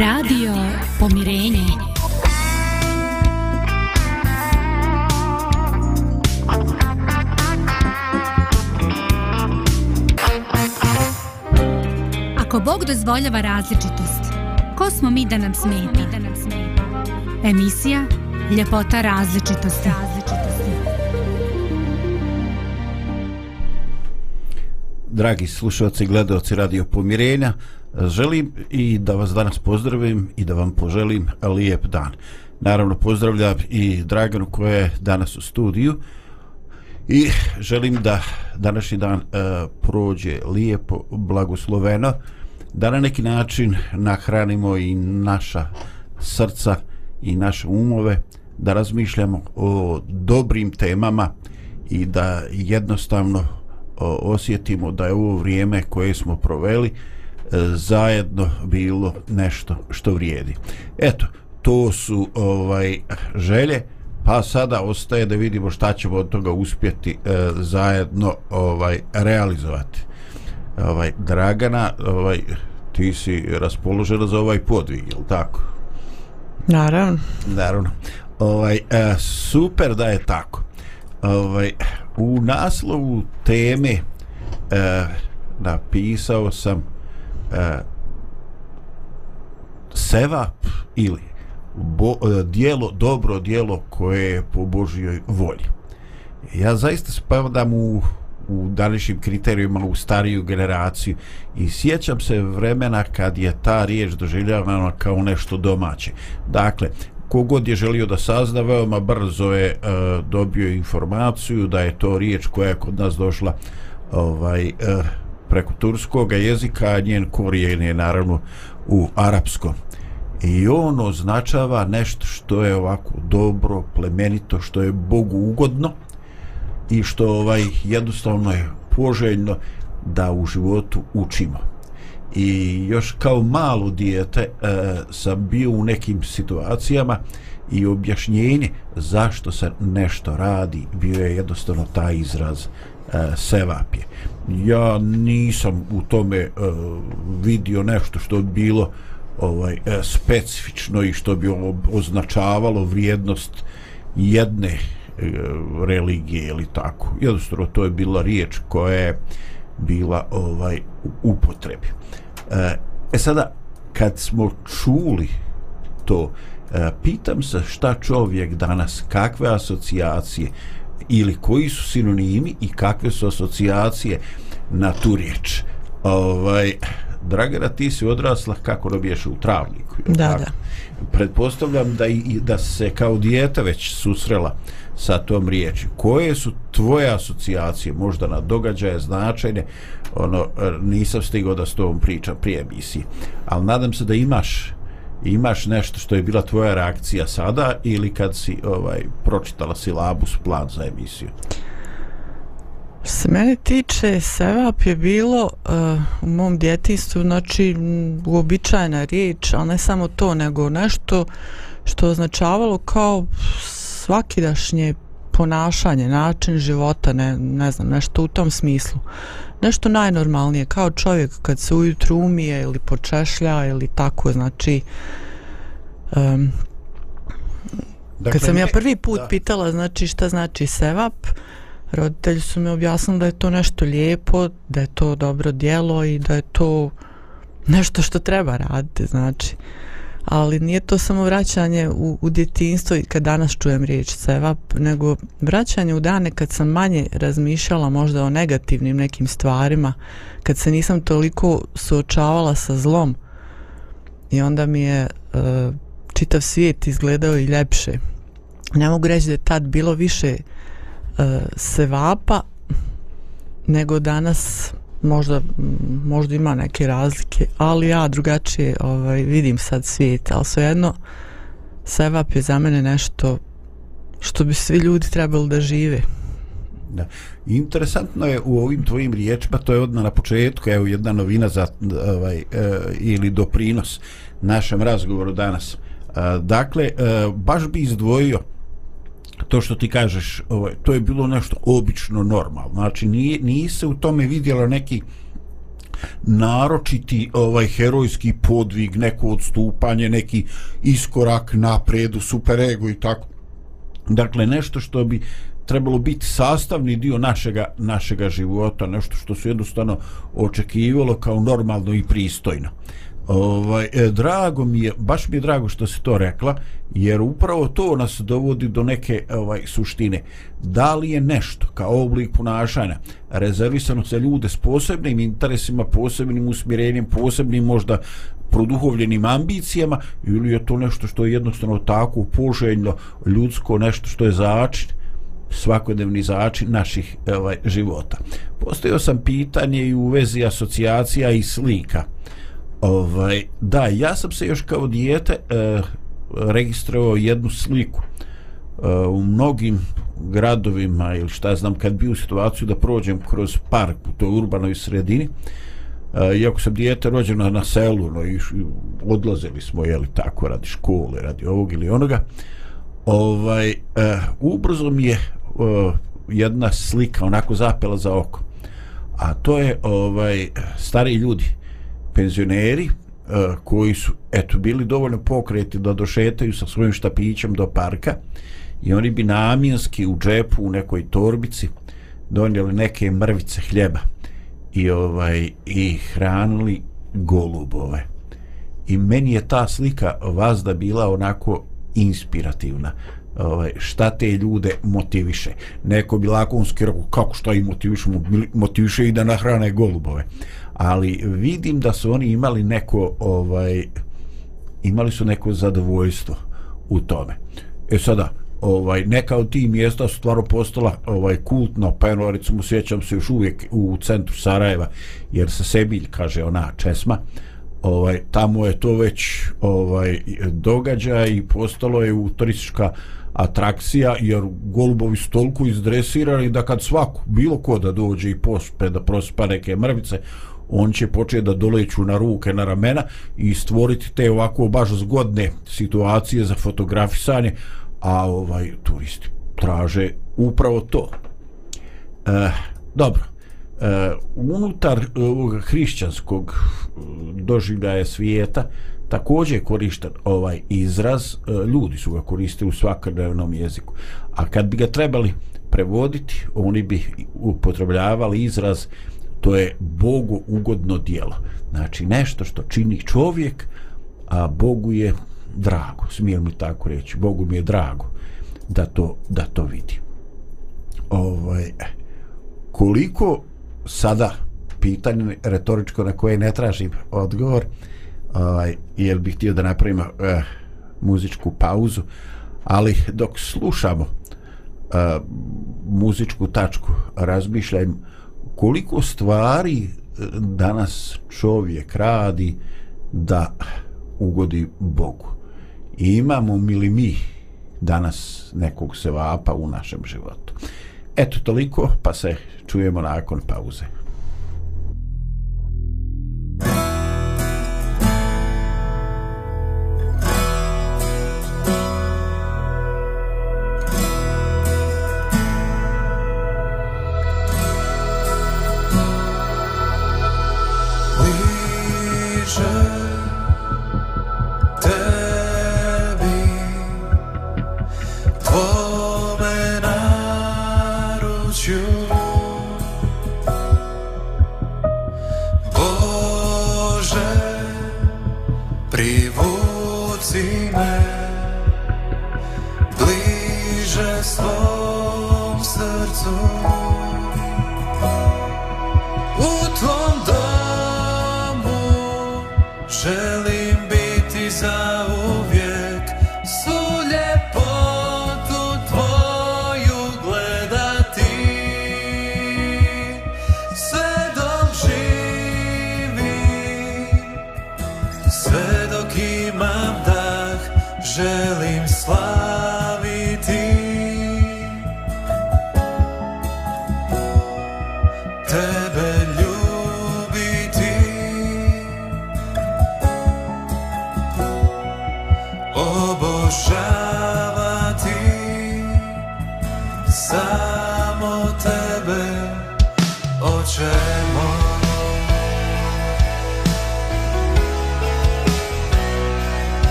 Radio Pomirenje. Ako Bog dozvoljava različitost, ko smo mi da nam smeta? Emisija Ljepota različitosti. Dragi slušalci i gledalci Radio Pomirenja, želim i da vas danas pozdravim i da vam poželim lijep dan. Naravno pozdravljam i Draganu koja je danas u studiju i želim da današnji dan e, prođe lijepo, blagosloveno, da na neki način nahranimo i naša srca i naše umove, da razmišljamo o dobrim temama i da jednostavno osjetimo da je ovo vrijeme koje smo proveli zajedno bilo nešto što vrijedi. Eto, to su ovaj želje, pa sada ostaje da vidimo šta ćemo od toga uspjeti e, zajedno ovaj realizovati. Ovaj Dragana, ovaj ti si raspoložena za ovaj podvig, je tako? Naravno. Naravno. Ovaj e, super da je tako. Ovaj u naslovu teme e, napisao sam e, sevap ili bo, e, dijelo, dobro dijelo koje je po Božjoj volji. Ja zaista spadam u, u današnjim kriterijima u stariju generaciju i sjećam se vremena kad je ta riječ doživljavana kao nešto domaće. Dakle, kogod je želio da sazna, veoma brzo je uh, dobio informaciju da je to riječ koja je kod nas došla ovaj uh, preko turskog jezika, a njen korijen je naravno u arapskom. I on označava nešto što je ovako dobro, plemenito, što je Bogu ugodno i što ovaj jednostavno je poželjno da u životu učimo. I još kao malo dijete e, sam bio u nekim situacijama i objašnjenje zašto se nešto radi bio je jednostavno taj izraz e, sevapje. Ja nisam u tome uh, vidio nešto što bi bilo ovaj e, specifično i što bi ono označavalo vrijednost jedne e, religije ili tako. Jednostavno to je bila riječ koja je bila ovaj u upotrebi. E sada kad smo čuli to pitam se šta čovjek danas kakve asocijacije ili koji su sinonimi i kakve su asocijacije na tu riječ. Ovaj, Dragana, ti si odrasla kako robiješ u travniku. Da, tako? da. Pretpostavljam da, i, da se kao dijeta već susrela sa tom riječi. Koje su tvoje asocijacije, možda na događaje, značajne, ono, nisam stigao da s tobom pričam prije emisije. Ali nadam se da imaš imaš nešto što je bila tvoja reakcija sada ili kad si ovaj pročitala silabus plan za emisiju? Se mene tiče, sevap je bilo uh, u mom djetinstvu, znači uobičajena riječ, ali ne samo to, nego nešto što označavalo kao svakidašnje ponašanje, način života, ne, ne znam, nešto u tom smislu. Nešto najnormalnije, kao čovjek kad se ujutru umije ili počešlja ili tako, znači um, dakle, kad sam ja prvi put da. pitala znači šta znači sevap, roditelji su mi objasnili da je to nešto lijepo, da je to dobro dijelo i da je to nešto što treba raditi, znači ali nije to samo vraćanje u, u djetinstvo i kad danas čujem riječ sevap, nego vraćanje u dane kad sam manje razmišljala možda o negativnim nekim stvarima, kad se nisam toliko suočavala sa zlom i onda mi je e, čitav svijet izgledao i ljepše. Ne mogu reći da je tad bilo više e, sevapa nego danas možda možda ima neke razlike ali ja drugačije ovaj vidim sad svijet ali svejedno sevap je za mene nešto što bi svi ljudi trebali da žive Da. Interesantno je u ovim tvojim riječima, to je odmah na početku, evo jedna novina za ovaj, e, ili doprinos našem razgovoru danas. E, dakle, e, baš bi izdvojio to što ti kažeš, ovaj, to je bilo nešto obično normalno. Znači, nije, nije se u tome vidjelo neki naročiti ovaj herojski podvig, neko odstupanje, neki iskorak napred u superego i tako. Dakle, nešto što bi trebalo biti sastavni dio našega našega života, nešto što se jednostavno očekivalo kao normalno i pristojno. Ovaj e, drago mi je, baš mi je drago što si to rekla, jer upravo to nas dovodi do neke ovaj suštine. Da li je nešto kao oblik ponašanja rezervisano za ljude s posebnim interesima, posebnim usmjerenjem, posebnim možda produhovljenim ambicijama ili je to nešto što je jednostavno tako poželjno ljudsko, nešto što je začin svakodnevni začin naših ovaj, života. Postavio sam pitanje i u vezi asocijacija i slika. Ovaj, da, ja sam se još kao dijete eh, registrovao jednu sliku eh, u mnogim gradovima ili šta znam kad bi u situaciju da prođem kroz park u toj urbanoj sredini eh, iako sam dijete rođeno na selu no, i odlazili smo jeli tako radi škole radi ovog ili onoga ovaj, eh, ubrzo mi je uh, jedna slika onako zapela za oko a to je ovaj stari ljudi penzioneri uh, koji su eto bili dovoljno pokreti da došetaju sa svojim štapićem do parka i oni bi namjenski u džepu u nekoj torbici donijeli neke mrvice hljeba i ovaj i hranili golubove. I meni je ta slika vazda bila onako inspirativna ovaj, šta te ljude motiviše. Neko bi lakonski rekao kako šta ih motiviše, motiviše i da nahrane golubove. Ali vidim da su oni imali neko ovaj imali su neko zadovoljstvo u tome. E sada, ovaj neka od tih mjesta su stvarno postala ovaj kultno pa mu recimo sjećam se još uvijek u centru Sarajeva jer se Sebilj kaže ona česma ovaj tamo je to već ovaj događaj i postalo je u turistička atrakcija jer golubovi su toliko izdresirani da kad svako, bilo ko da dođe i pospe da prospa neke mrvice on će početi da doleću na ruke, na ramena i stvoriti te ovako baš zgodne situacije za fotografisanje a ovaj turisti traže upravo to. E, dobro. E, unutar e, ovog hrišćanskog e, doživljaja svijeta također korišten ovaj izraz, e, ljudi su ga koristili u svakodnevnom jeziku. A kad bi ga trebali prevoditi, oni bi upotrebljavali izraz to je Bogu ugodno dijelo. Znači nešto što čini čovjek, a Bogu je drago, smijem li tako reći, Bogu mi je drago da to, da to vidi. Ovaj, koliko sada pitanje retoričko na koje ne tražim odgovor, ovaj, jer bih htio da napravimo eh, muzičku pauzu, ali dok slušamo eh, muzičku tačku, razmišljam koliko stvari eh, danas čovjek radi da ugodi Bogu. I imamo mi li mi danas nekog sevapa u našem životu. Eto toliko, pa se čujemo nakon pauze.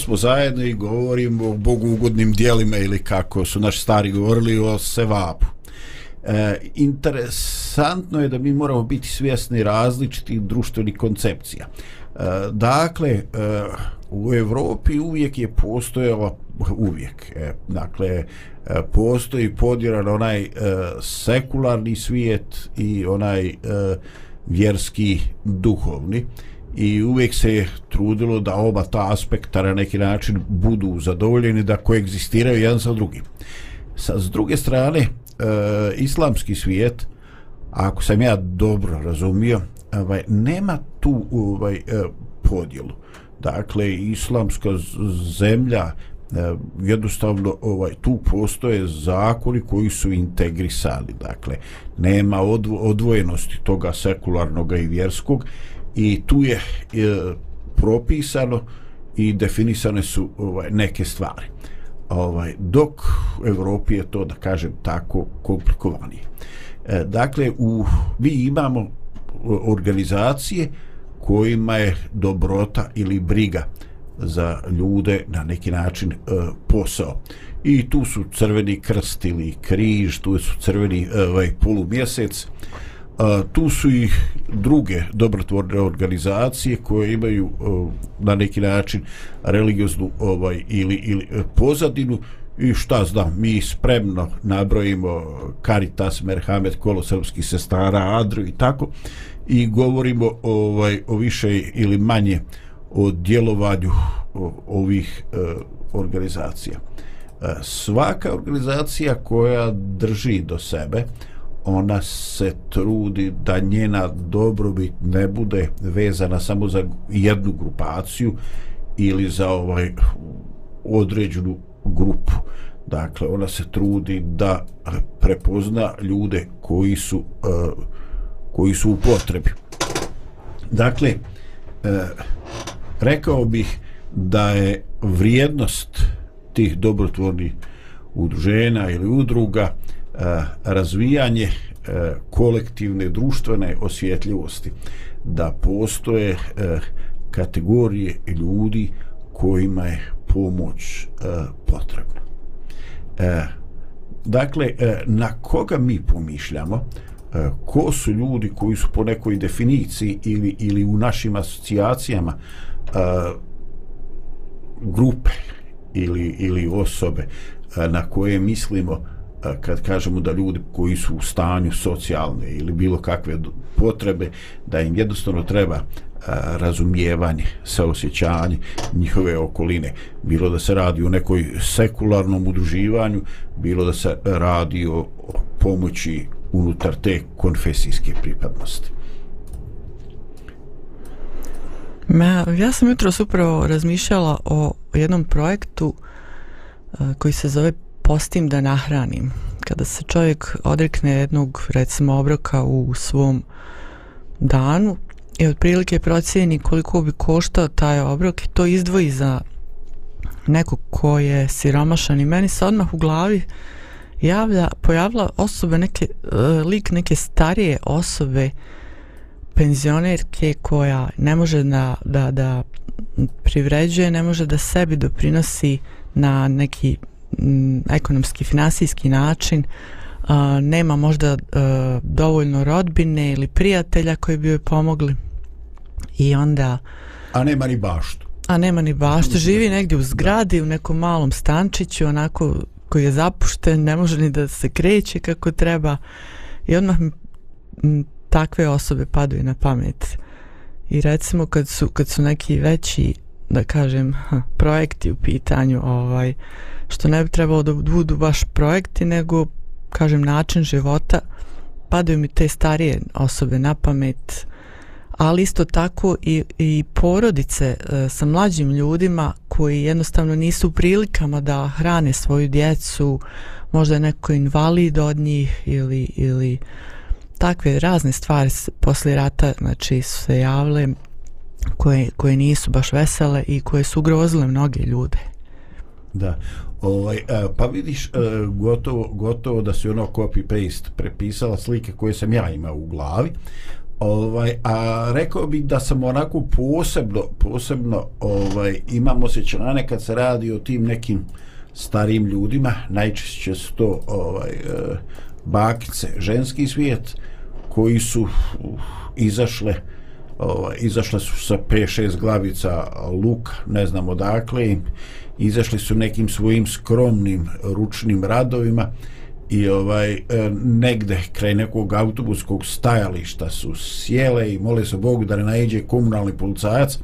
Smo zajedno i govorimo o bogugodnim dijelima ili kako su naši stari govorili o sevapu. E, interesantno je da mi moramo biti svjesni različitih društvenih koncepcija. E, dakle, e, u Evropi uvijek je postojala uvijek. E, dakle, e, postoji podjelan onaj e, sekularni svijet i onaj e, vjerski duhovni. E, i uvijek se je trudilo da oba ta aspekta na neki način budu zadovoljeni da koegzistiraju jedan sa drugim. Sa s druge strane, e, islamski svijet, ako sam ja dobro razumio, ovaj, nema tu ovaj, e, podjelu. Dakle, islamska zemlja, e, jednostavno ovaj, tu postoje zakoni koji su integrisali. Dakle, nema odvojenosti toga sekularnog i vjerskog i tu je e, propisano i definisane su ovaj neke stvari. Ovaj dok u Evropi je to da kažem tako komplikovanije. E, dakle u mi imamo e, organizacije kojima je dobrota ili briga za ljude na neki način e, posao. I tu su crveni krst ili križ, tu su crveni e, ovaj polumjesec, mjesec tu su i druge dobrotvorne organizacije koje imaju a, na neki način religioznu ovaj ili ili e, pozadinu i šta znam mi spremno nabrojimo Caritas Merhamet Kolo srpskih sestara Adru i tako i govorimo ovaj o više ili manje o djelovanju ovih e, organizacija. E, svaka organizacija koja drži do sebe, ona se trudi da njena dobrobit ne bude vezana samo za jednu grupaciju ili za ovaj određenu grupu. Dakle, ona se trudi da prepozna ljude koji su e, koji su u potrebi. Dakle, e, rekao bih da je vrijednost tih dobrotvornih udruženja ili udruga uh, Eh, razvijanje eh, kolektivne društvene osjetljivosti da postoje eh, kategorije ljudi kojima je pomoć potrebna. E, dakle, na koga mi pomišljamo? Ko su ljudi koji su po nekoj definiciji ili, ili u našim asocijacijama grupe ili, ili osobe na koje mislimo kad kažemo da ljudi koji su u stanju socijalne ili bilo kakve potrebe da im jednostavno treba razumijevanje, saosjećanje njihove okoline. Bilo da se radi o nekoj sekularnom udruživanju, bilo da se radi o pomoći unutar te konfesijske pripadnosti. Ma, ja sam jutro upravo razmišljala o jednom projektu koji se zove Postim da nahranim. Kada se čovjek odrekne jednog, recimo, obroka u svom danu, i otprilike procijeni koliko bi koštao taj obrok i to izdvoji za nekog ko je siromašan i meni se odmah u glavi javlja, pojavila osobe neke, e, lik neke starije osobe penzionerke koja ne može da, da, da privređuje, ne može da sebi doprinosi na neki m, ekonomski, finansijski način uh, nema možda uh, dovoljno rodbine ili prijatelja koji bi joj pomogli. I onda a nema ni baštu. A nema ni baštu. Živi negdje u zgradi u nekom malom stančiću onako koji je zapušten ne može ni da se kreće kako treba. I odmah mi takve osobe padaju na pamet. I recimo kad su, kad su neki veći da kažem projekti u pitanju ovaj što ne bi trebalo da budu baš projekti nego kažem način života. Padaju mi te starije osobe na pamet ali isto tako i, i porodice e, sa mlađim ljudima koji jednostavno nisu u prilikama da hrane svoju djecu, možda je neko invalid od njih ili, ili takve razne stvari poslije rata znači su se javile koje, koje nisu baš vesele i koje su ugrozile mnoge ljude. Da, ovaj, e, pa vidiš e, gotovo, gotovo da se ono copy paste prepisala slike koje sam ja imao u glavi. Ovaj, a rekao bih da sam onako posebno, posebno ovaj, imamo se kad se radi o tim nekim starim ljudima, najčešće su to ovaj, e, bakice, ženski svijet, koji su uh, izašle, ovaj, izašle su sa 5-6 glavica luk, ne znam odakle, izašli su nekim svojim skromnim ručnim radovima, i ovaj e, negde kraj nekog autobuskog stajališta su sjele i mole se Bogu da ne nađe komunalni policajac.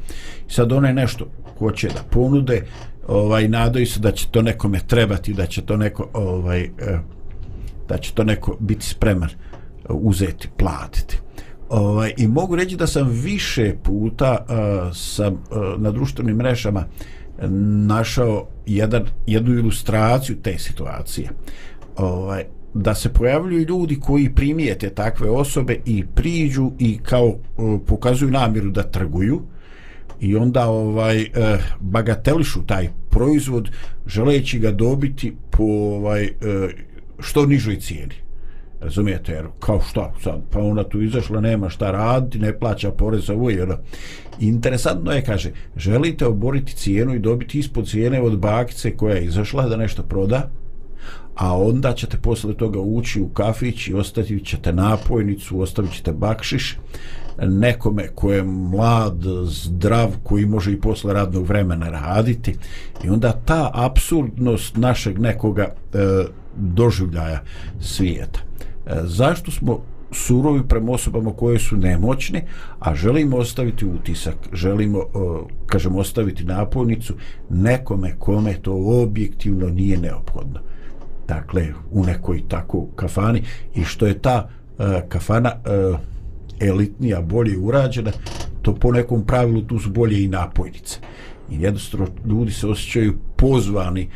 I sad one nešto hoće da ponude ovaj nadaju se da će to nekome trebati da će to neko ovaj e, da će to neko biti spreman e, uzeti platiti ovaj i mogu reći da sam više puta uh, sam uh, na društvenim mrežama eh, našao jedan jednu ilustraciju te situacije. Ovaj, da se pojavljuju ljudi koji primijete takve osobe i priđu i kao uh, pokazuju namjeru da trguju i onda ovaj uh, bagatelišu taj proizvod želeći ga dobiti po ovaj uh, što nižoj cijeni razumijete jer kao šta sad pa ona tu izašla nema šta raditi ne plaća porez za ovo jer ono. interesantno je kaže želite oboriti cijenu i dobiti ispod cijene od bakice koja je izašla da nešto proda a onda ćete posle toga ući u kafić i ostavit ćete napojnicu, ostavit ćete bakšiš nekome ko je mlad, zdrav, koji može i posle radnog vremena raditi i onda ta absurdnost našeg nekoga e, doživljaja svijeta. E, zašto smo surovi prema osobama koje su nemoćne, a želimo ostaviti utisak, želimo, e, kažem, ostaviti napojnicu nekome kome to objektivno nije neophodno. Dakle, u nekoj tako kafani i što je ta e, kafana elitnija, bolje urađena, to po nekom pravilu tu su bolje i napojnice. I jednostavno ljudi se osjećaju pozvani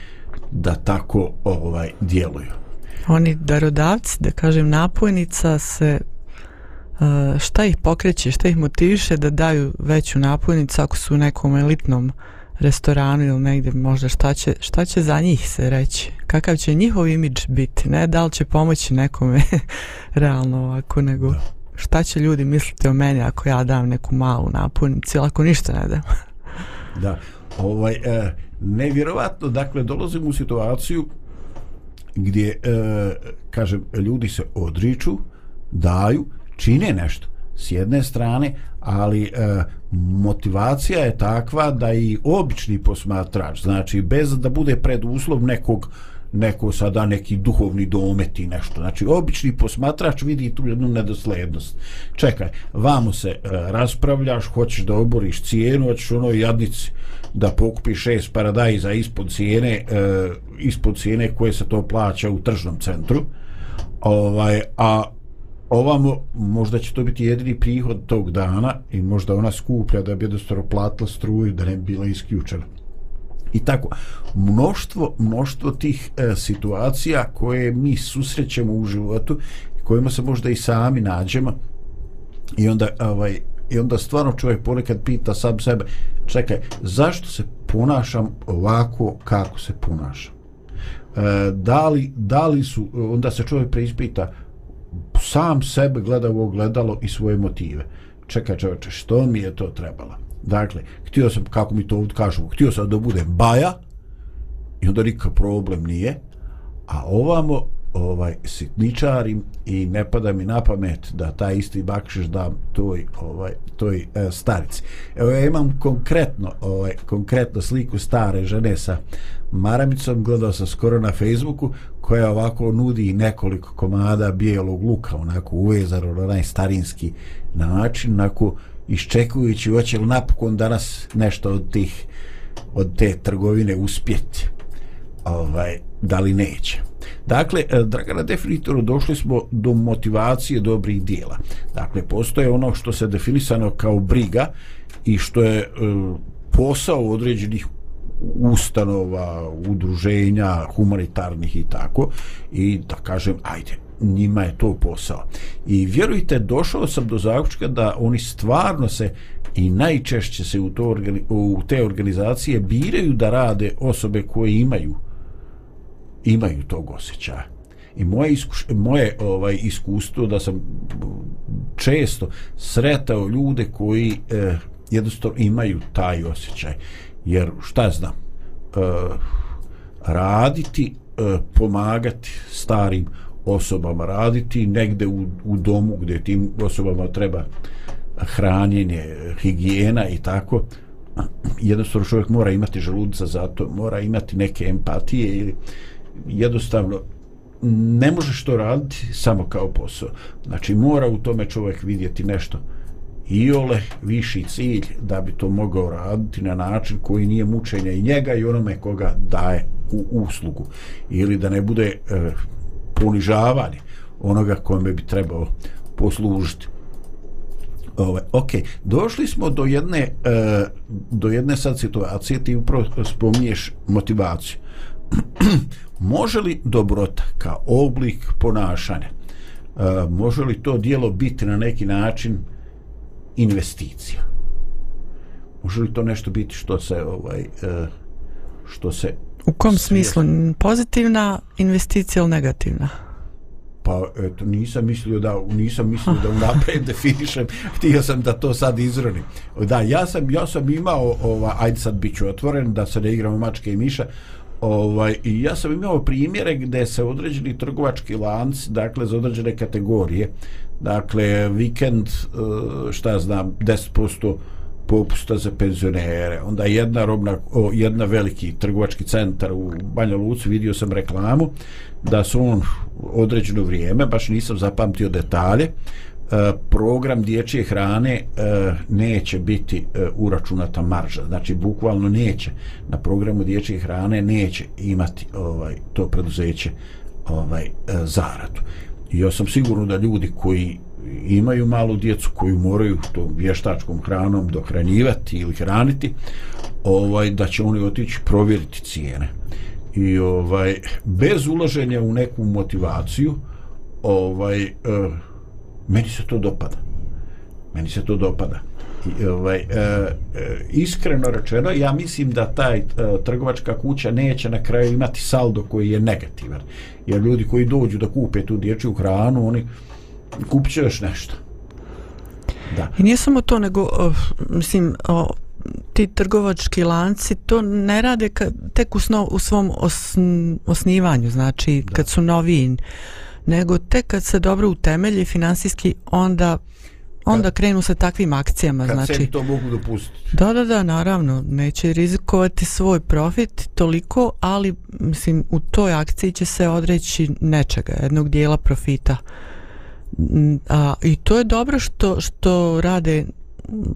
da tako ovaj djeluju. Oni darodavci, da kažem, napojnica se šta ih pokreće, šta ih motiviše da daju veću napojnicu ako su u nekom elitnom restoranu ili negdje možda šta će, šta će za njih se reći? Kakav će njihov imidž biti? Ne da li će pomoći nekome? Realno ovako nego da. šta će ljudi misliti o meni ako ja dam neku malu napojnicu ili ako ništa ne dam. da, ovaj, e, nevjerovatno, dakle, dolazim u situaciju gdje, e, kažem, ljudi se odriču, daju, čine nešto s jedne strane, ali e, motivacija je takva da i obični posmatrač, znači bez da bude preduslov nekog neko sada neki duhovni domet i nešto. Znači, obični posmatrač vidi tu jednu nedoslednost. Čekaj, vamo se e, raspravljaš, hoćeš da oboriš cijenu, hoćeš onoj jadnici da pokupi šest paradajza ispod cijene, e, ispod cijene koje se to plaća u tržnom centru. Ovaj, a ovamo možda će to biti jedini prihod tog dana i možda ona skuplja da bi jednostavno platila struju da ne bi bila isključena i tako mnoštvo mnoštvo tih e, situacija koje mi susrećemo u životu kojima se možda i sami nađemo. I onda ovaj i onda stvarno čovjek ponekad pita sam sebe čekaj zašto se ponašam ovako kako se ponašam? E, da, li, da li su onda se čovjek preispita sam sebe gleda u ogledalo i svoje motive. Čekaj čovječe što mi je to trebalo? Dakle, htio sam, kako mi to ovdje kažemo, htio sam da bude baja i onda nikakav problem nije, a ovamo ovaj sitničarim i ne pada mi na pamet da taj isti bakšiš da toj ovaj toj e, starici. Evo ja imam konkretno ovaj konkretno sliku stare žene sa maramicom gledao sam skoro na Facebooku koja ovako nudi nekoliko komada bijelog luka onako uvezano na najstarinski način onako iščekujući hoće li napokon danas nešto od tih od te trgovine uspjeti ovaj, da li neće. Dakle, e, Dragana definitivno došli smo do motivacije dobrih dijela. Dakle, postoje ono što se definisano kao briga i što je e, posao određenih ustanova, udruženja humanitarnih i tako. I da kažem, ajde, njima je to posao. I vjerujte, došao sam do zaključka da oni stvarno se i najčešće se u, to u te organizacije biraju da rade osobe koje imaju imaju tog osjećaja. I moje, iskuš, moje ovaj iskustvo da sam često sretao ljude koji eh, jednostavno imaju taj osjećaj. Jer šta znam, eh, raditi, eh, pomagati starim osobama raditi negde u, u domu gdje tim osobama treba hranjenje, higijena i tako jednostavno čovjek mora imati želudca za to, mora imati neke empatije ili jednostavno ne možeš to raditi samo kao posao. Znači mora u tome čovjek vidjeti nešto i ole viši cilj da bi to mogao raditi na način koji nije mučenje i njega i onome koga daje u uslugu. Ili da ne bude e, ponižavanje onoga kome bi trebao poslužiti. Ove, ok, došli smo do jedne e, do jedne sad situacije ti upravo spominješ motivaciju može li dobrota kao oblik ponašanja e, može li to dijelo biti na neki način investicija može li to nešto biti što se ovaj e, što se U kom smislu? Pozitivna investicija ili negativna? Pa, eto, nisam mislio da, nisam mislio da unapred definišem, htio sam da to sad izronim. Da, ja sam, ja sam imao, ova, ajde sad bit ću otvoren, da se ne igramo mačke i miša, ovaj, i ja sam imao primjere gde se određeni trgovački lanci, dakle, za određene kategorije, dakle, vikend, eh, šta znam, 10% popusta za penzionere. Onda jedna robna, o, jedna veliki trgovački centar u Banja Luci, vidio sam reklamu da su on određeno vrijeme, baš nisam zapamtio detalje, e, program dječje hrane e, neće biti e, uračunata marža. Znači, bukvalno neće. Na programu dječje hrane neće imati ovaj to preduzeće ovaj zaradu. I ja sam sigurno da ljudi koji imaju malu djecu koju moraju to vještačkom hranom dohranjivati ili hraniti ovaj da će oni otići provjeriti cijene. I ovaj bez ulaženja u neku motivaciju ovaj eh, meni se to dopada. Meni se to dopada. I, ovaj eh, eh iskreno rečeno ja mislim da taj eh, trgovačka kuća neće na kraju imati saldo koji je negativan. Jer ljudi koji dođu da kupe tu dječju hranu oni kupit će još nešto. Da. I nije samo to, nego, uh, mislim, uh, ti trgovački lanci to ne rade ka, tek u, sno, u svom osn, osnivanju, znači da. kad su novi, nego tek kad se dobro utemelji finansijski, onda onda kad, krenu sa takvim akcijama. Kad znači, to mogu dopustiti. Da, da, da, naravno. Neće rizikovati svoj profit toliko, ali mislim, u toj akciji će se odreći nečega, jednog dijela profita. A, I to je dobro što, što rade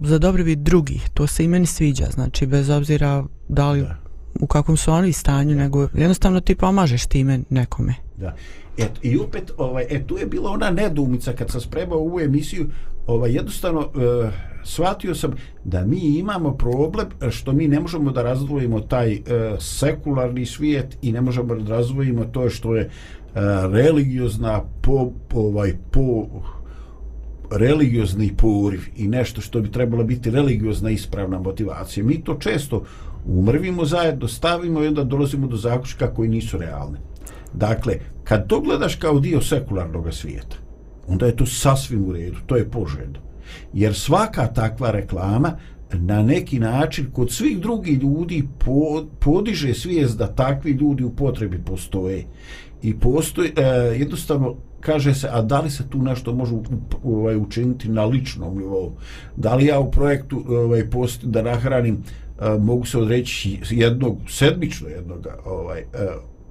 za dobrobit drugih. To se i meni sviđa. Znači, bez obzira da li da. u kakvom su oni stanju, da. nego jednostavno ti pomažeš time nekome. Da. Et, I opet, ovaj, e, tu je bila ona nedumica kad sam spremao ovu emisiju, ovaj, jednostavno uh, shvatio sam da mi imamo problem što mi ne možemo da razdvojimo taj uh, sekularni svijet i ne možemo da razdvojimo to što je E, religiozna po, ovaj po religiozni poriv i nešto što bi trebalo biti religiozna ispravna motivacija. Mi to često umrvimo zajedno, stavimo i onda dolazimo do zakuška koji nisu realne. Dakle, kad to gledaš kao dio sekularnog svijeta, onda je to sasvim u redu, to je poželjno. Jer svaka takva reklama na neki način kod svih drugih ljudi podiže svijest da takvi ljudi u potrebi postoje i postoji e, jednostavno kaže se a da li se tu nešto može ovaj učiniti na ličnom nivou? Da li ja u projektu ovaj post da nahranim e, mogu se odreći jednog sedmično jednog ovaj e,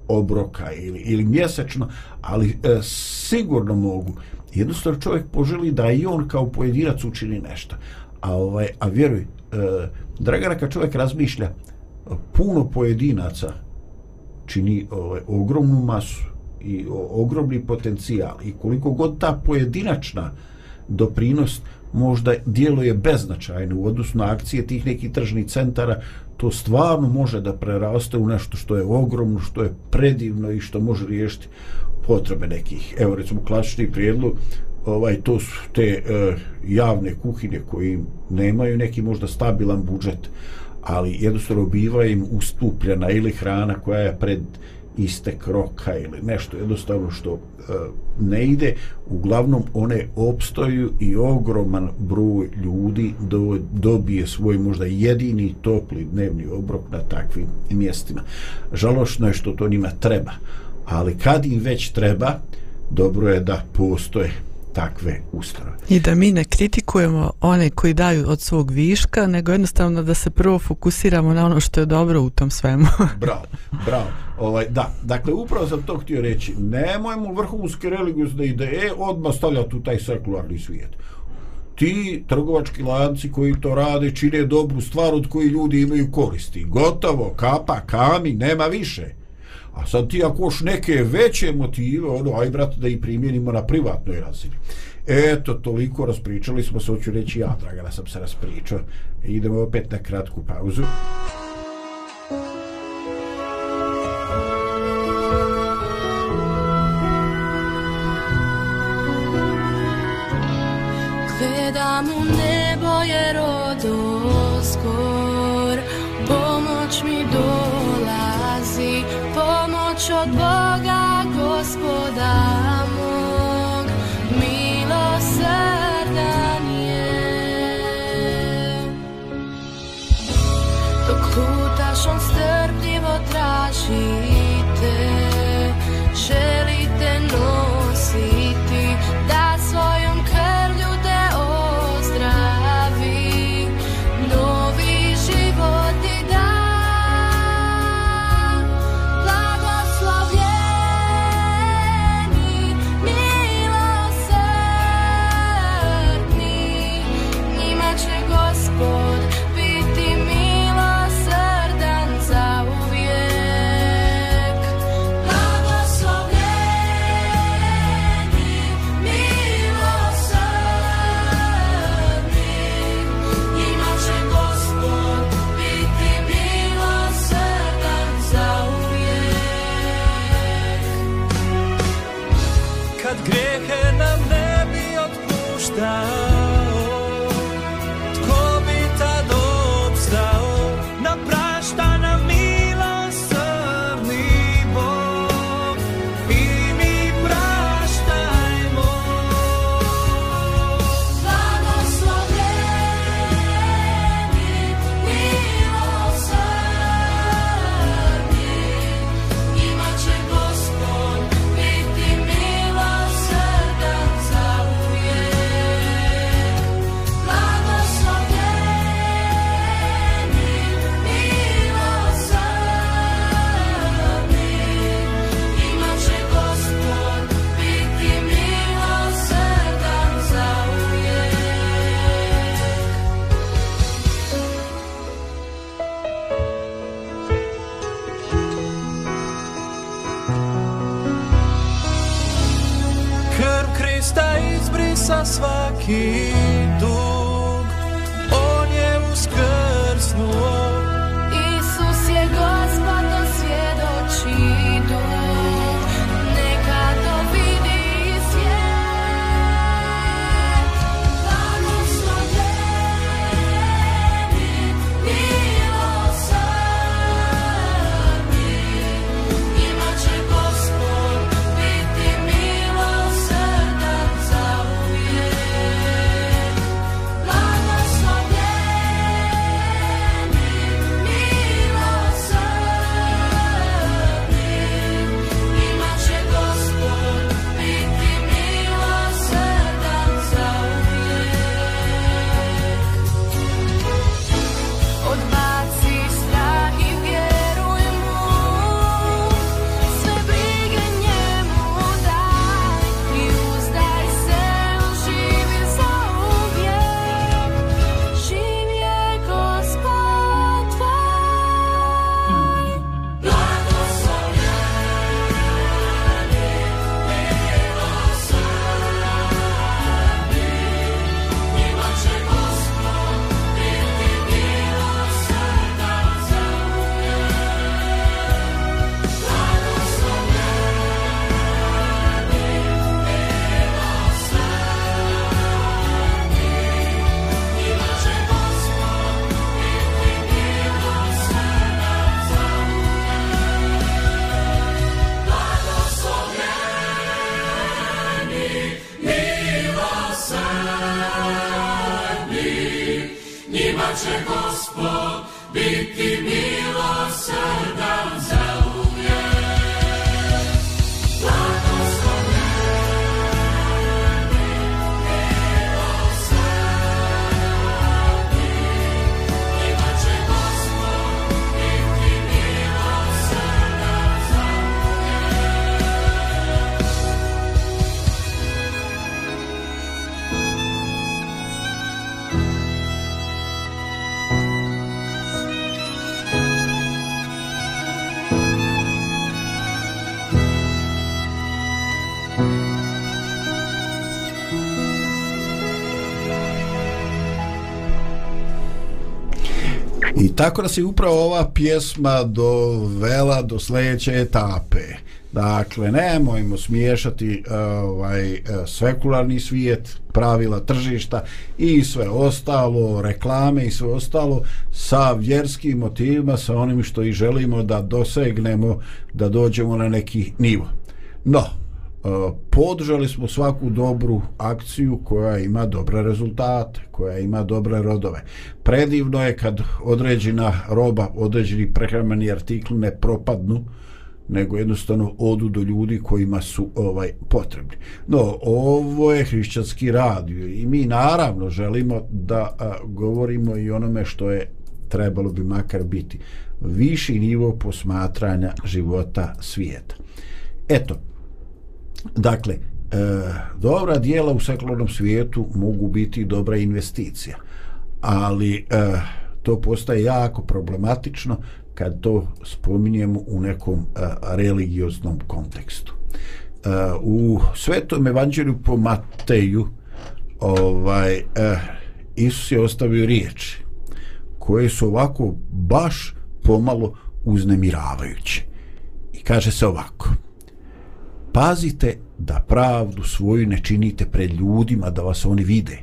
obroka ili ili mjesečno ali e, sigurno mogu. Jednostavno čovjek poželi da i on kao pojedinac učini nešto. A ovaj a vjeruj e, Dragana kad čovjek razmišlja puno pojedinaca čini ovaj, ogromnu masu i o, ogromni potencijal i koliko god ta pojedinačna doprinost možda djeluje beznačajno u odnosu na akcije tih nekih tržnih centara, to stvarno može da preraste u nešto što je ogromno, što je predivno i što može riješiti potrebe nekih. Evo recimo klasični prijedlog, ovaj, to su te e, javne kuhine koji nemaju neki možda stabilan budžet, ali jednostavno biva im ustupljena ili hrana koja je pred istek roka ili nešto jednostavno što e, ne ide. Uglavnom one opstoju i ogroman broj ljudi do, dobije svoj možda jedini topli dnevni obrok na takvim mjestima. Žalošno je što to njima treba ali kad im već treba dobro je da postoje takve ustanove. I da mi ne kritikujemo one koji daju od svog viška, nego jednostavno da se prvo fokusiramo na ono što je dobro u tom svemu. bravo, bravo. Ovaj, da, dakle, upravo sam to htio reći. Nemojmo vrhunske religiozne ideje odmah stavljati u taj sekularni svijet. Ti trgovački lanci koji to rade čine dobru stvar od koji ljudi imaju koristi. Gotovo, kapa, kami, nema više. A sad ti ako još neke veće motive, ono, aj brate da i primjenimo na privatnoj razini. Eto, toliko raspričali smo se, hoću reći ja, Dragana, sam se raspričao. Idemo opet na kratku pauzu. Gledam u nebo jer rodo pomoć está. Tako da se upravo ova pjesma dovela do sljedeće etape. Dakle, nemojmo smiješati e, ovaj, e, sekularni svijet, pravila tržišta i sve ostalo, reklame i sve ostalo sa vjerskim motivima, sa onim što i želimo da dosegnemo, da dođemo na neki nivo. No, podržali smo svaku dobru akciju koja ima dobre rezultate, koja ima dobre rodove. Predivno je kad određena roba, određeni prehrambeni artikli ne propadnu, nego jednostavno odu do ljudi kojima su ovaj potrebni. No, ovo je hrišćanski radio i mi naravno želimo da a, govorimo i onome što je trebalo bi makar biti viši nivo posmatranja života svijeta. Eto, Dakle, e, dobra dijela u sekularnom svijetu mogu biti dobra investicija, ali e, to postaje jako problematično kad to spominjemo u nekom e, religioznom kontekstu. E, u svetom evanđelju po Mateju ovaj, e, Isus je ostavio riječi koje su ovako baš pomalo uznemiravajuće. I kaže se ovako – pazite da pravdu svoju ne činite pred ljudima da vas oni vide.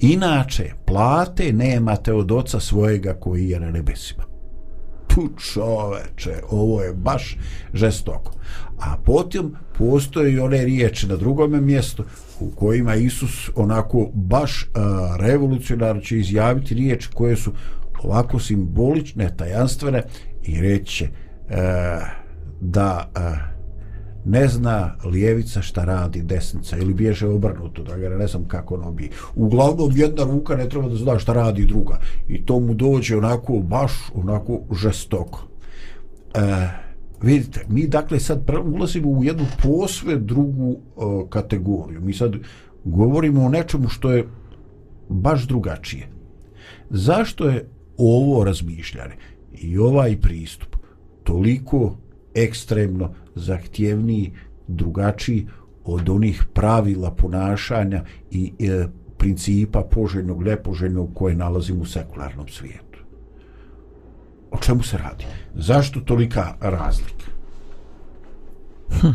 Inače plate nemate od oca svojega koji je na nebesima. Tu čoveče ovo je baš žestoko. A potom postoje i one riječi na drugome mjestu u kojima Isus onako baš uh, revolucionarno će izjaviti riječi koje su ovako simbolične, tajanstvene i reći uh, da uh, ne zna lijevica šta radi desnica ili bježe obrnuto, da ga ne znam kako ono bi. Uglavnom jedna ruka ne treba da zna šta radi druga i to mu dođe onako baš onako žestoko. E, vidite, mi dakle sad ulazimo u jednu posve drugu e, kategoriju. Mi sad govorimo o nečemu što je baš drugačije. Zašto je ovo razmišljanje i ovaj pristup toliko ekstremno zahtjevniji, drugačiji od onih pravila ponašanja i e, principa poželjnog, nepoželjnog koje nalazimo u sekularnom svijetu. O čemu se radi? Zašto tolika razlika? Hm.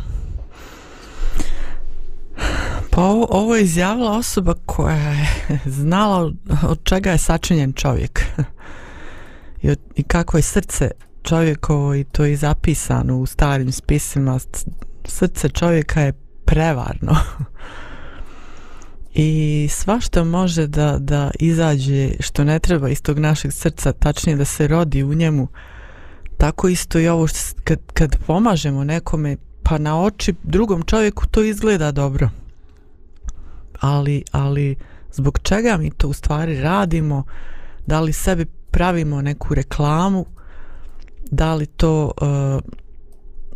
Pa ovo, ovo je izjavila osoba koja je znala od čega je sačinjen čovjek i, od, i kako je srce čovjekovo i to je zapisano u starim spisima srce čovjeka je prevarno. I sva što može da, da izađe što ne treba iz tog našeg srca tačnije da se rodi u njemu. Tako isto i ovo što, kad, kad pomažemo nekome pa na oči drugom čovjeku to izgleda dobro. Ali, ali zbog čega mi to u stvari radimo? Da li sebi pravimo neku reklamu? Da li to uh,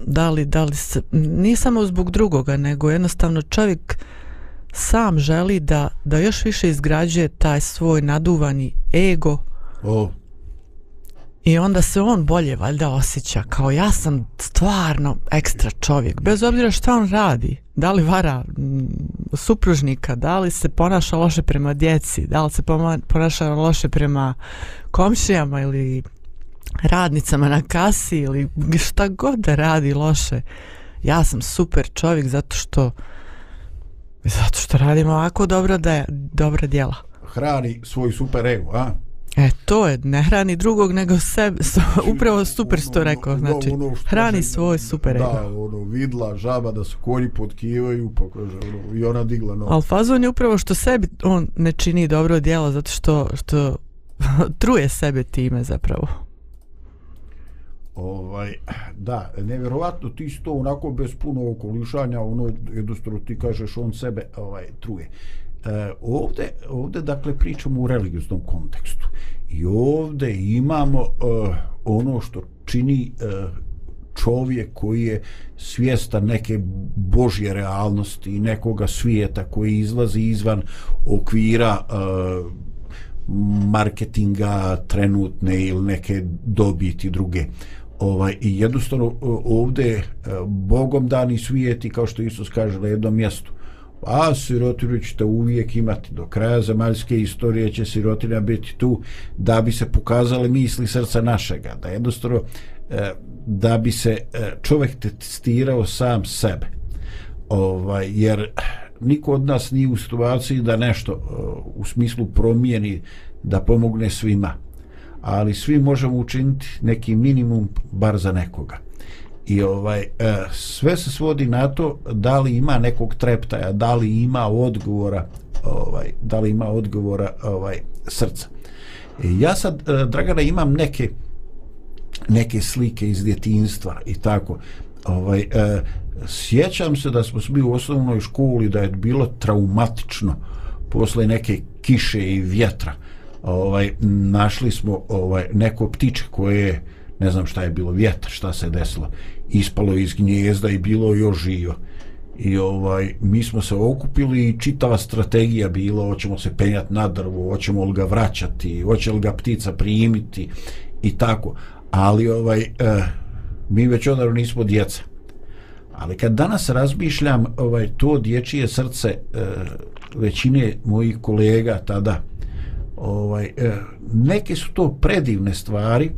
da li, da li se, nije samo zbog drugoga, nego jednostavno čovjek sam želi da, da još više izgrađuje taj svoj naduvani ego oh. i onda se on bolje valjda osjeća kao ja sam stvarno ekstra čovjek, bez obzira šta on radi, da li vara m, supružnika, da li se ponaša loše prema djeci, da li se ponaša loše prema komšijama ili radnicama na kasi ili šta god da radi loše ja sam super čovjek zato što zato što radim ovako dobra, da, dobra djela hrani svoj super ego a? E, to je, ne hrani drugog, nego sebe, so, upravo super što rekao, znači, ono, ono hrani svoj super ego. Da, ono, vidla žaba da se konji potkivaju, pa kaže, ono, i ona digla no. Ali fazon je upravo što sebi on ne čini dobro djelo, zato što, što truje sebe time zapravo ovaj da nevjerovatno ti sto onako bez puno okolišanja ono jednostavno ti kažeš on sebe ovaj truje. E, ovde ovde dakle pričamo u religioznom kontekstu. I ovde imamo uh, ono što čini uh, čovjek koji je svjestan neke božje realnosti i nekoga svijeta koji izlazi izvan okvira uh, marketinga trenutne ili neke dobiti druge ovaj i jednostavno e, ovde e, bogom dani svijeti kao što Isus kaže na jednom mjestu. A sirotinu ćete uvijek imati. Do kraja zemaljske istorije će sirotina biti tu da bi se pokazale misli srca našega da jednostavno e, da bi se čovjek testirao sam sebe. Ovaj jer niko od nas nije u situaciji da nešto u smislu promijeni da pomogne svima ali svi možemo učiniti neki minimum bar za nekoga. I ovaj e, sve se svodi na to da li ima nekog treptaja da li ima odgovora ovaj da li ima odgovora ovaj srca. E, ja sad e, Dragana imam neke neke slike iz djetinjstva i tako. Ovaj sjećam se da smo bili u osnovnoj školi da je bilo traumatično posle neke kiše i vjetra ovaj našli smo ovaj neko ptiče koje ne znam šta je bilo vjetar šta se desilo. Ispalo iz gnjezda i bilo još živo. I ovaj mi smo se okupili i čitava strategija bila hoćemo se penjati na drvo hoćemo li ga vraćati hoće li ga ptica primiti i tako. Ali ovaj eh, mi već onda nismo djeca. Ali kad danas razmišljam ovaj to dječije srce eh, većine mojih kolega tada ovaj, e, neke su to predivne stvari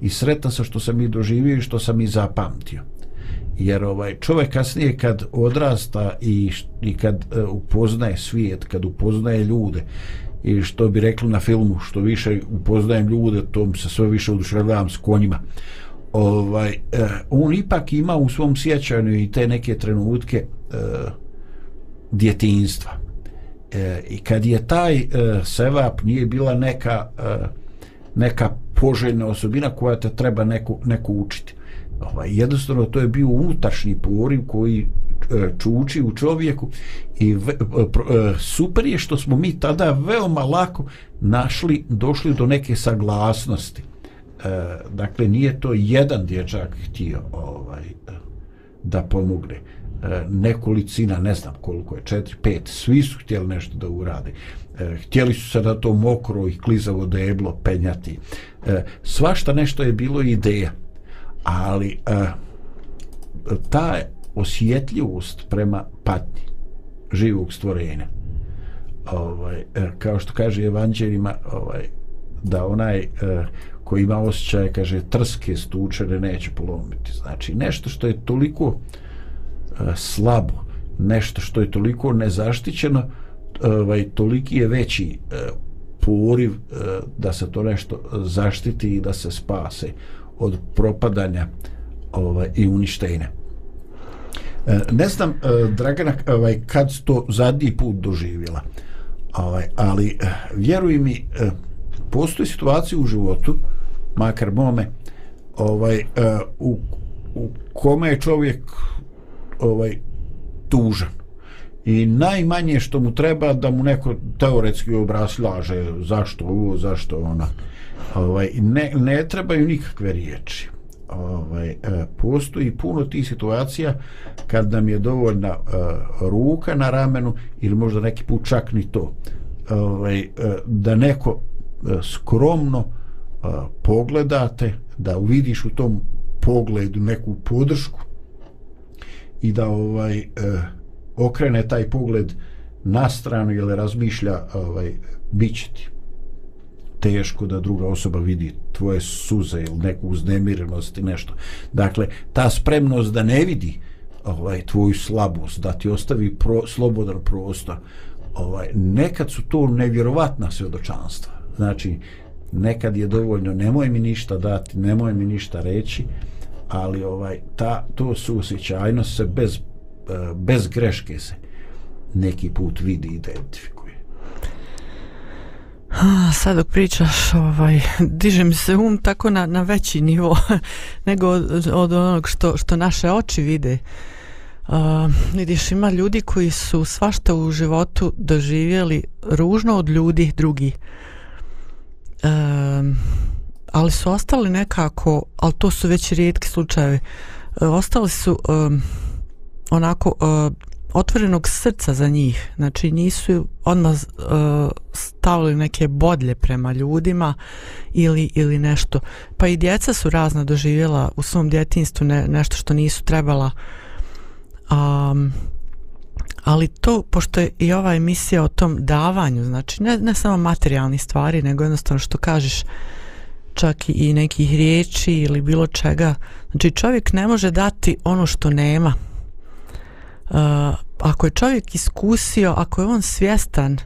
i sretan sam što sam i doživio i što sam i zapamtio. jer ovaj čovjek kasnije kad odrasta i, i kad uh, upoznaje svijet kad upoznaje ljude i što bi rekli na filmu što više upoznajem ljude to se sve više oduševljavam s konjima ovaj uh, on ipak ima u svom sjećanju i te neke trenutke uh, djetinstva e, i kad je taj e, sevap nije bila neka e, neka poželjna osobina koja te treba neko, neko učiti ovaj, jednostavno to je bio unutrašnji poriv koji e, čuči u čovjeku i ve, e, pro, e, super je što smo mi tada veoma lako našli, došli do neke saglasnosti. E, dakle, nije to jedan dječak htio ovaj, e, da pomogne. E, nekolicina, ne znam koliko je, četiri, pet, svi su htjeli nešto da urade. E, htjeli su se to mokro i klizavo deblo penjati. E, svašta nešto je bilo ideja ali ta osjetljivost prema patnji živog stvorenja ovaj, kao što kaže evanđelima ovaj, da onaj koji ima osjećaj, kaže trske stučene neće polomiti znači nešto što je toliko uh, E, slabo nešto što je toliko nezaštićeno ovaj, toliki je veći e, poriv e, da se to nešto zaštiti i da se spase od propadanja ovaj, i uništenja. E, ne znam, Dragana, ovaj, kad to zadnji put doživjela, ovaj, ali vjeruj mi, postoji situacija u životu, makar mome, ovaj, u, u kome je čovjek ovaj, tužan. I najmanje što mu treba da mu neko teoretski obraslaže zašto ovo, zašto ona ovaj, ne, ne trebaju nikakve riječi. Ovaj, e, postoji puno tih situacija kad nam je dovoljna uh, ruka na ramenu ili možda neki put čak ni to. Ovaj, e, da neko uh, skromno uh, pogledate da uvidiš u tom pogledu neku podršku i da ovaj uh, okrene taj pogled na stranu ili razmišlja ovaj, biće ti teško da druga osoba vidi tvoje suze ili neku uznemirenost i nešto. Dakle, ta spremnost da ne vidi ovaj, tvoju slabost, da ti ostavi pro, slobodan prostor, ovaj, nekad su to nevjerovatna svedočanstva. Znači, nekad je dovoljno, nemoj mi ništa dati, nemoj mi ništa reći, ali ovaj ta to susjećajno se bez, eh, bez greške se neki put vidi identifikuje. Ah, sad dok pričaš, ovaj, diže mi se um tako na, na veći nivo nego od, od onog što, što naše oči vide. Uh, vidiš, ima ljudi koji su svašta u životu doživjeli ružno od ljudi drugi. Uh, ali su ostali nekako, ali to su već rijetki slučajevi, e, ostali su um, onako um, otvorenog srca za njih. Znači nisu odmah uh, stavili neke bodlje prema ljudima ili, ili nešto. Pa i djeca su razna doživjela u svom djetinstvu ne, nešto što nisu trebala. Um, ali to, pošto je i ova emisija o tom davanju, znači ne, ne samo materijalni stvari, nego jednostavno što kažeš čak i nekih riječi ili bilo čega. Znači čovjek ne može dati ono što nema uh, ako je čovjek iskusio, ako je on svjestan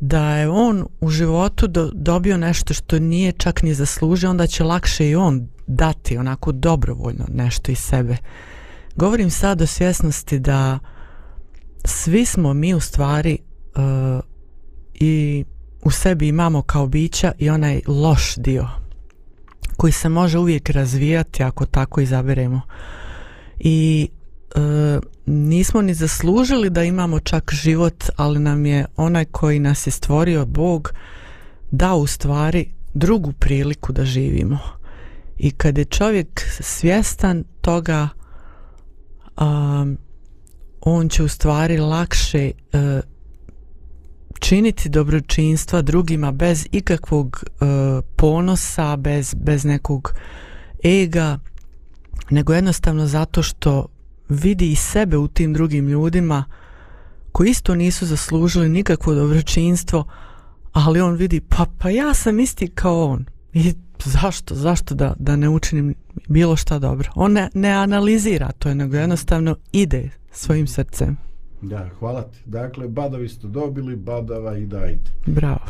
da je on u životu do, dobio nešto što nije čak ni zaslužio, onda će lakše i on dati onako dobrovoljno nešto iz sebe. Govorim sad o svjesnosti da svi smo mi u stvari uh, i u sebi imamo kao bića i onaj loš dio koji se može uvijek razvijati ako tako izaberemo. I e, nismo ni zaslužili da imamo čak život, ali nam je onaj koji nas je stvorio Bog dao u stvari drugu priliku da živimo. I kad je čovjek svjestan toga, um, on će u stvari lakše uh, činiti dobročinstva drugima bez ikakvog e, ponosa, bez, bez nekog ega, nego jednostavno zato što vidi i sebe u tim drugim ljudima koji isto nisu zaslužili nikakvo dobročinstvo, ali on vidi, pa, pa ja sam isti kao on. I zašto, zašto da, da ne učinim bilo šta dobro? On ne, ne analizira to, nego jednostavno ide svojim srcem. Da, hvala ti. Dakle, badovi ste dobili, badava i dajte. Bravo.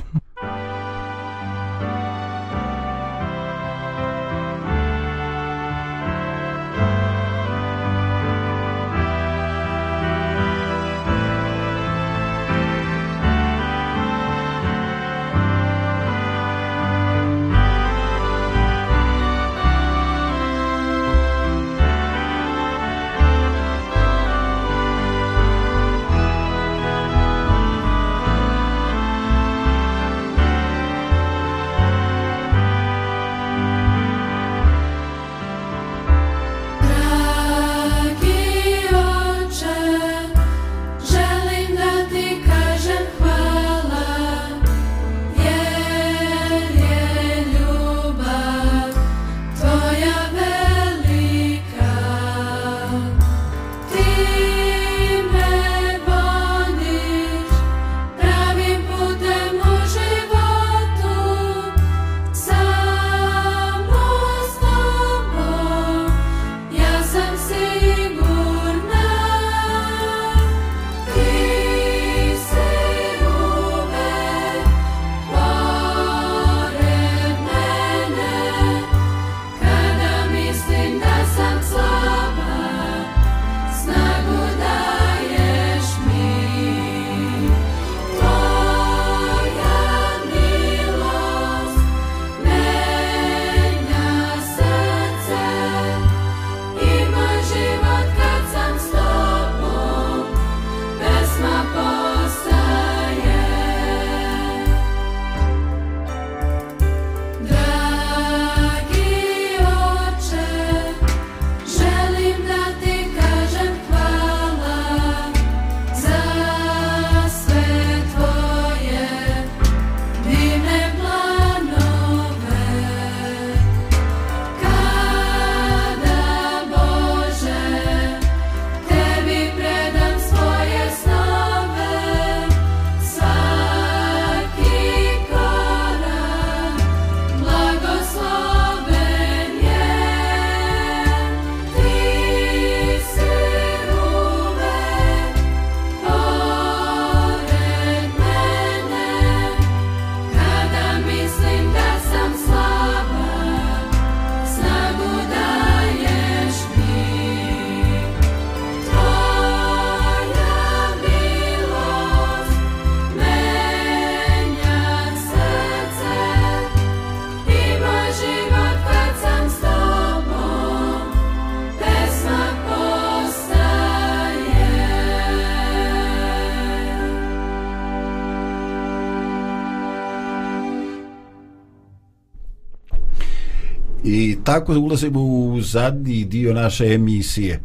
Polako ulazimo u zadnji dio naše emisije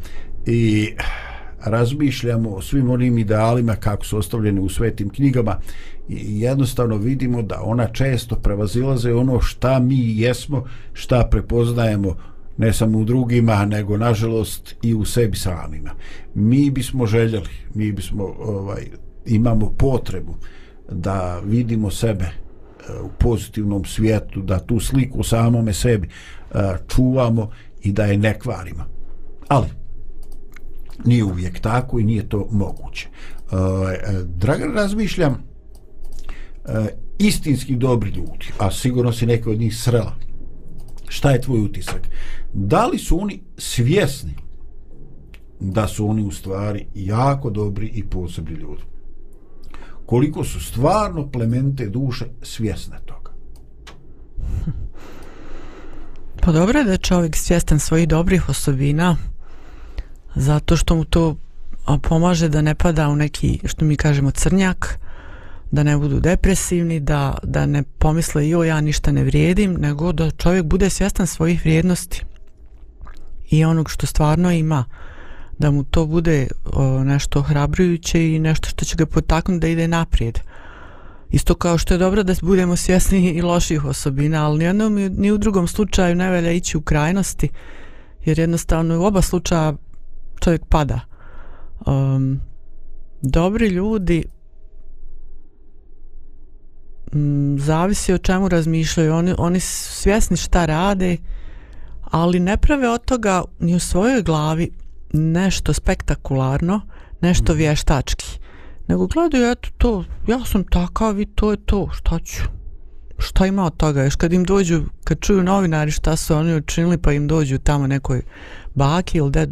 i razmišljamo o svim onim idealima kako su ostavljeni u svetim knjigama i jednostavno vidimo da ona često prevazilaze ono šta mi jesmo, šta prepoznajemo ne samo u drugima, nego nažalost i u sebi samima. Mi bismo željeli, mi bismo ovaj, imamo potrebu da vidimo sebe u pozitivnom svijetu, da tu sliku samome sebi e, čuvamo i da je ne kvarimo. Ali, nije uvijek tako i nije to moguće. E, e, Dragan, razmišljam, istinski dobri ljudi, a sigurno si neko od njih srela, šta je tvoj utisak? Da li su oni svjesni da su oni u stvari jako dobri i posebni ljudi? Koliko su stvarno plemente duše svjesne toga. Pa dobro je da je čovjek svjestan svojih dobrih osobina zato što mu to pomaže da ne pada u neki, što mi kažemo, crnjak, da ne budu depresivni, da, da ne pomisle jo ja ništa ne vrijedim, nego da čovjek bude svjestan svojih vrijednosti i onog što stvarno ima da mu to bude o, nešto hrabrujuće i nešto što će ga potaknuti da ide naprijed. Isto kao što je dobro da budemo svjesni i loših osobina, ali ni, jednom, ni u drugom slučaju ne velja ići u krajnosti, jer jednostavno u oba slučaja čovjek pada. Um, dobri ljudi m, zavisi o čemu razmišljaju. Oni, oni su svjesni šta rade, ali ne prave od toga ni u svojoj glavi nešto spektakularno, nešto vještački. Nego gledaju, eto to, ja sam takav i to je to, šta ću? Šta ima od toga? Još kad im dođu, kad čuju novinari šta su oni učinili, pa im dođu tamo nekoj baki ili ded,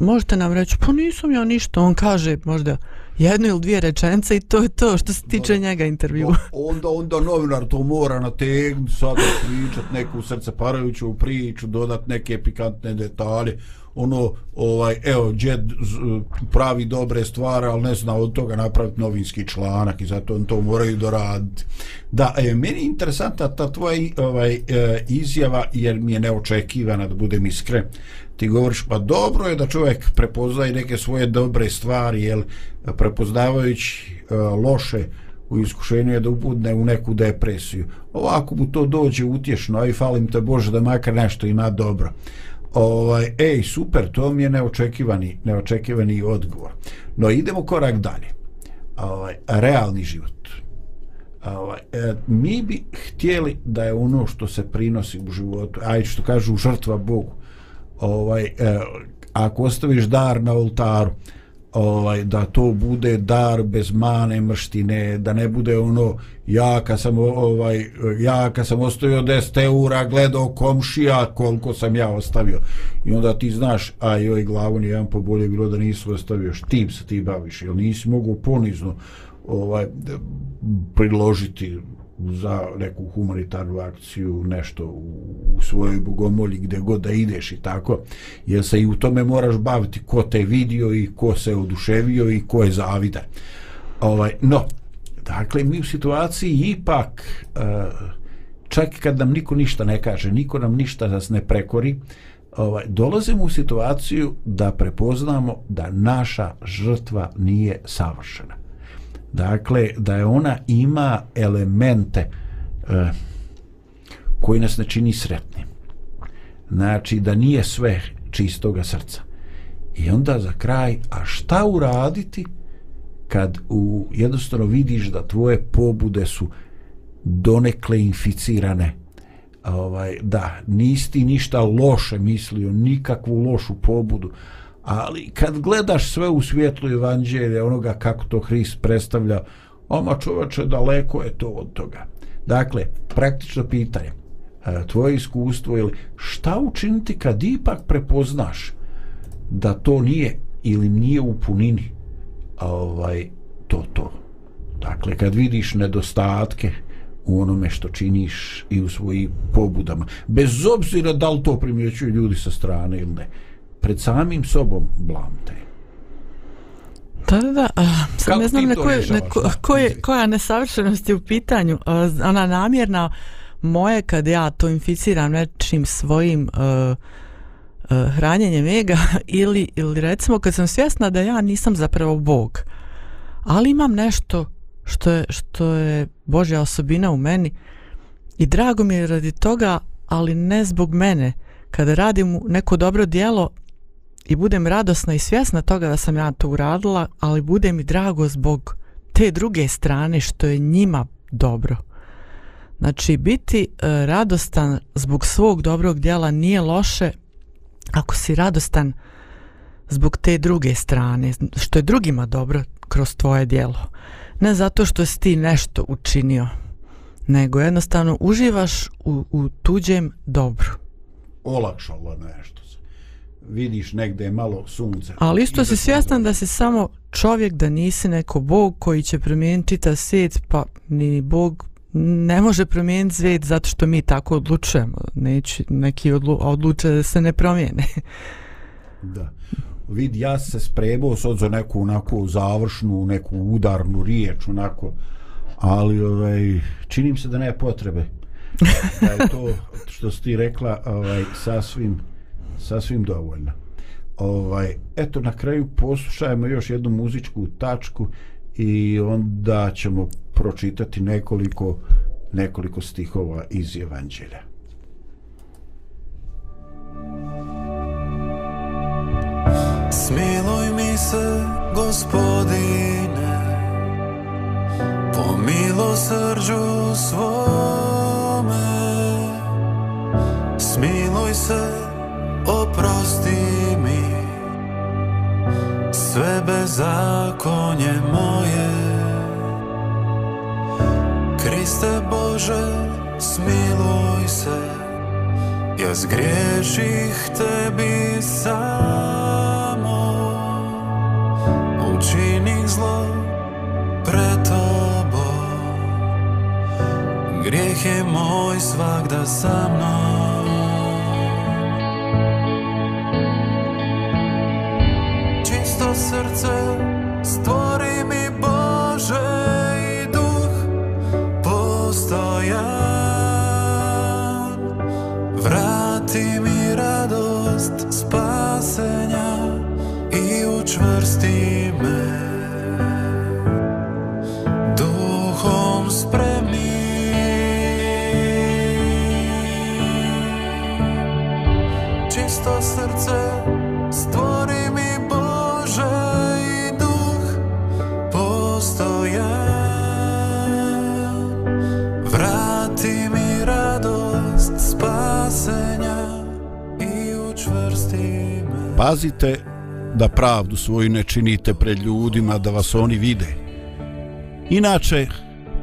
možete nam reći, pa nisam ja ništa. On kaže možda jednu ili dvije rečence i to je to što se tiče njega intervju. Onda onda novinar to mora nategnuti sada pričat neku srce parajuću priču dodat neke pikantne detalje ono ovaj evo džed pravi dobre stvari ali ne zna od toga napraviti novinski članak i zato on to moraju doraditi da e, meni je interesantna ta tvoja ovaj e, izjava jer mi je neočekivana da budem iskren ti govoriš pa dobro je da čovjek prepoznaje neke svoje dobre stvari jel prepoznavajući e, loše u iskušenju je da upudne u neku depresiju. Ovako mu to dođe utješno, aj falim te Bože da makar nešto ima dobro. Ovaj, ej, super, to mi je neočekivani, neočekivani odgovor. No idemo korak dalje. Ovaj, realni život. Ovaj, e, mi bi htjeli da je ono što se prinosi u životu, aj što kažu žrtva Bogu, ovaj, e, ako ostaviš dar na oltaru, ovaj da to bude dar bez mane mrštine da ne bude ono ja kad sam ovaj ja kad sam ostavio 10 eura gledao komšija koliko sam ja ostavio. I onda ti znaš a joj ovaj glavu ni jedan pobolje bilo da nisi ostavio. Štim se ti baviš jel nisi mogu ponizno ovaj priložiti za neku humanitarnu akciju nešto u, u svojoj bogomolji gdje god da ideš i tako. Jer se i u tome moraš baviti ko te vidio i ko se oduševio i ko je zavidan. Ovaj, no dakle mi u situaciji ipak e, čak kad nam niko ništa ne kaže niko nam ništa nas ne prekori ovaj, dolazimo u situaciju da prepoznamo da naša žrtva nije savršena dakle da je ona ima elemente e, koji nas ne čini sretnim. Znači da nije sve čistoga srca. I onda za kraj a šta uraditi kad u jednostavno vidiš da tvoje pobude su donekle inficirane? Ovaj da nisi ništa loše mislio nikakvu lošu pobudu ali kad gledaš sve u svijetlu evanđelja onoga kako to Hrist predstavlja oma čovače daleko je to od toga. Dakle praktično pitanje e, tvoje iskustvo ili šta učiniti kad ipak prepoznaš da to nije ili nije u punini ovaj to to? Dakle kad vidiš nedostatke u onome što činiš i u svojim pobudama bez obzira da li to primjećuju ljudi sa strane ili ne pred samim sobom blamte Da, da, da. a, Sad Kako ne znam na koje, na ko, koje, koja nesavršenost je u pitanju. A, Ona namjerna moje kad ja to inficiram nečim svojim uh, uh, hranjenjem ega ili, ili recimo kad sam svjesna da ja nisam zapravo Bog ali imam nešto što je, što je Božja osobina u meni i drago mi je radi toga ali ne zbog mene kada radim neko dobro dijelo i budem radosna i svjesna toga da sam ja to uradila, ali bude mi drago zbog te druge strane što je njima dobro. Znači, biti e, radostan zbog svog dobrog djela nije loše ako si radostan zbog te druge strane, što je drugima dobro kroz tvoje djelo. Ne zato što si ti nešto učinio, nego jednostavno uživaš u, u tuđem dobru. olakšalo nešto vidiš negde malo sunce Ali isto si Izašlo svjestan da si samo čovjek, da nisi neko bog koji će promijeniti čitav svijet, pa ni bog ne može promijeniti svijet zato što mi tako odlučujemo. Neći, neki odlu, odluče da se ne promijene. Da. Vid, ja se spremao sad za neku onako završnu, neku udarnu riječ, onako, ali ovaj, činim se da nema potrebe. Da je to što si ti rekla ovaj, sasvim, sasvim dovoljno. Ovaj, eto, na kraju poslušajmo još jednu muzičku tačku i onda ćemo pročitati nekoliko nekoliko stihova iz Evanđelja. Smiluj mi se, gospodine, po milosrđu svome Smiluj se, oprosti mi Sve bezakonje moje. Kriste Bože, smiluj se Ja zgriješih tebi samo. Učinih zlo pred tobom. Grijeh je moj svakda sa mnom. Srce stvori mi Bože i duh postojan Vrati mi radost spasenja i učvrsti me. Pazite da pravdu svoju ne činite pred ljudima da vas oni vide. Inače,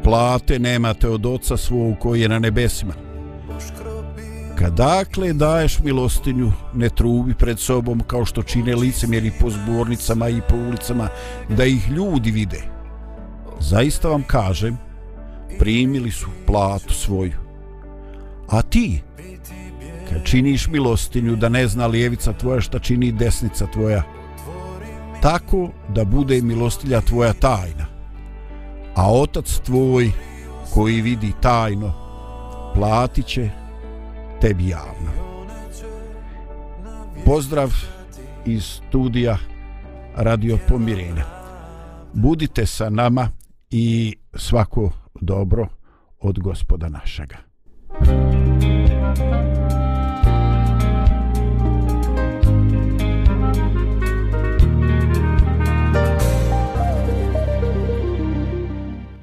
plate nemate od oca svog koji je na nebesima. Kad dakle daješ milostinju, ne trubi pred sobom kao što čine licemjeri po zbornicama i po ulicama, da ih ljudi vide. Zaista vam kažem, primili su platu svoju. A ti, činiš milostinju da ne zna lijevica tvoja šta čini desnica tvoja, tako da bude milostilja tvoja tajna. A otac tvoj koji vidi tajno, platit će tebi javno. Pozdrav iz studija Radio Pomirenja. Budite sa nama i svako dobro od gospoda našega. thank you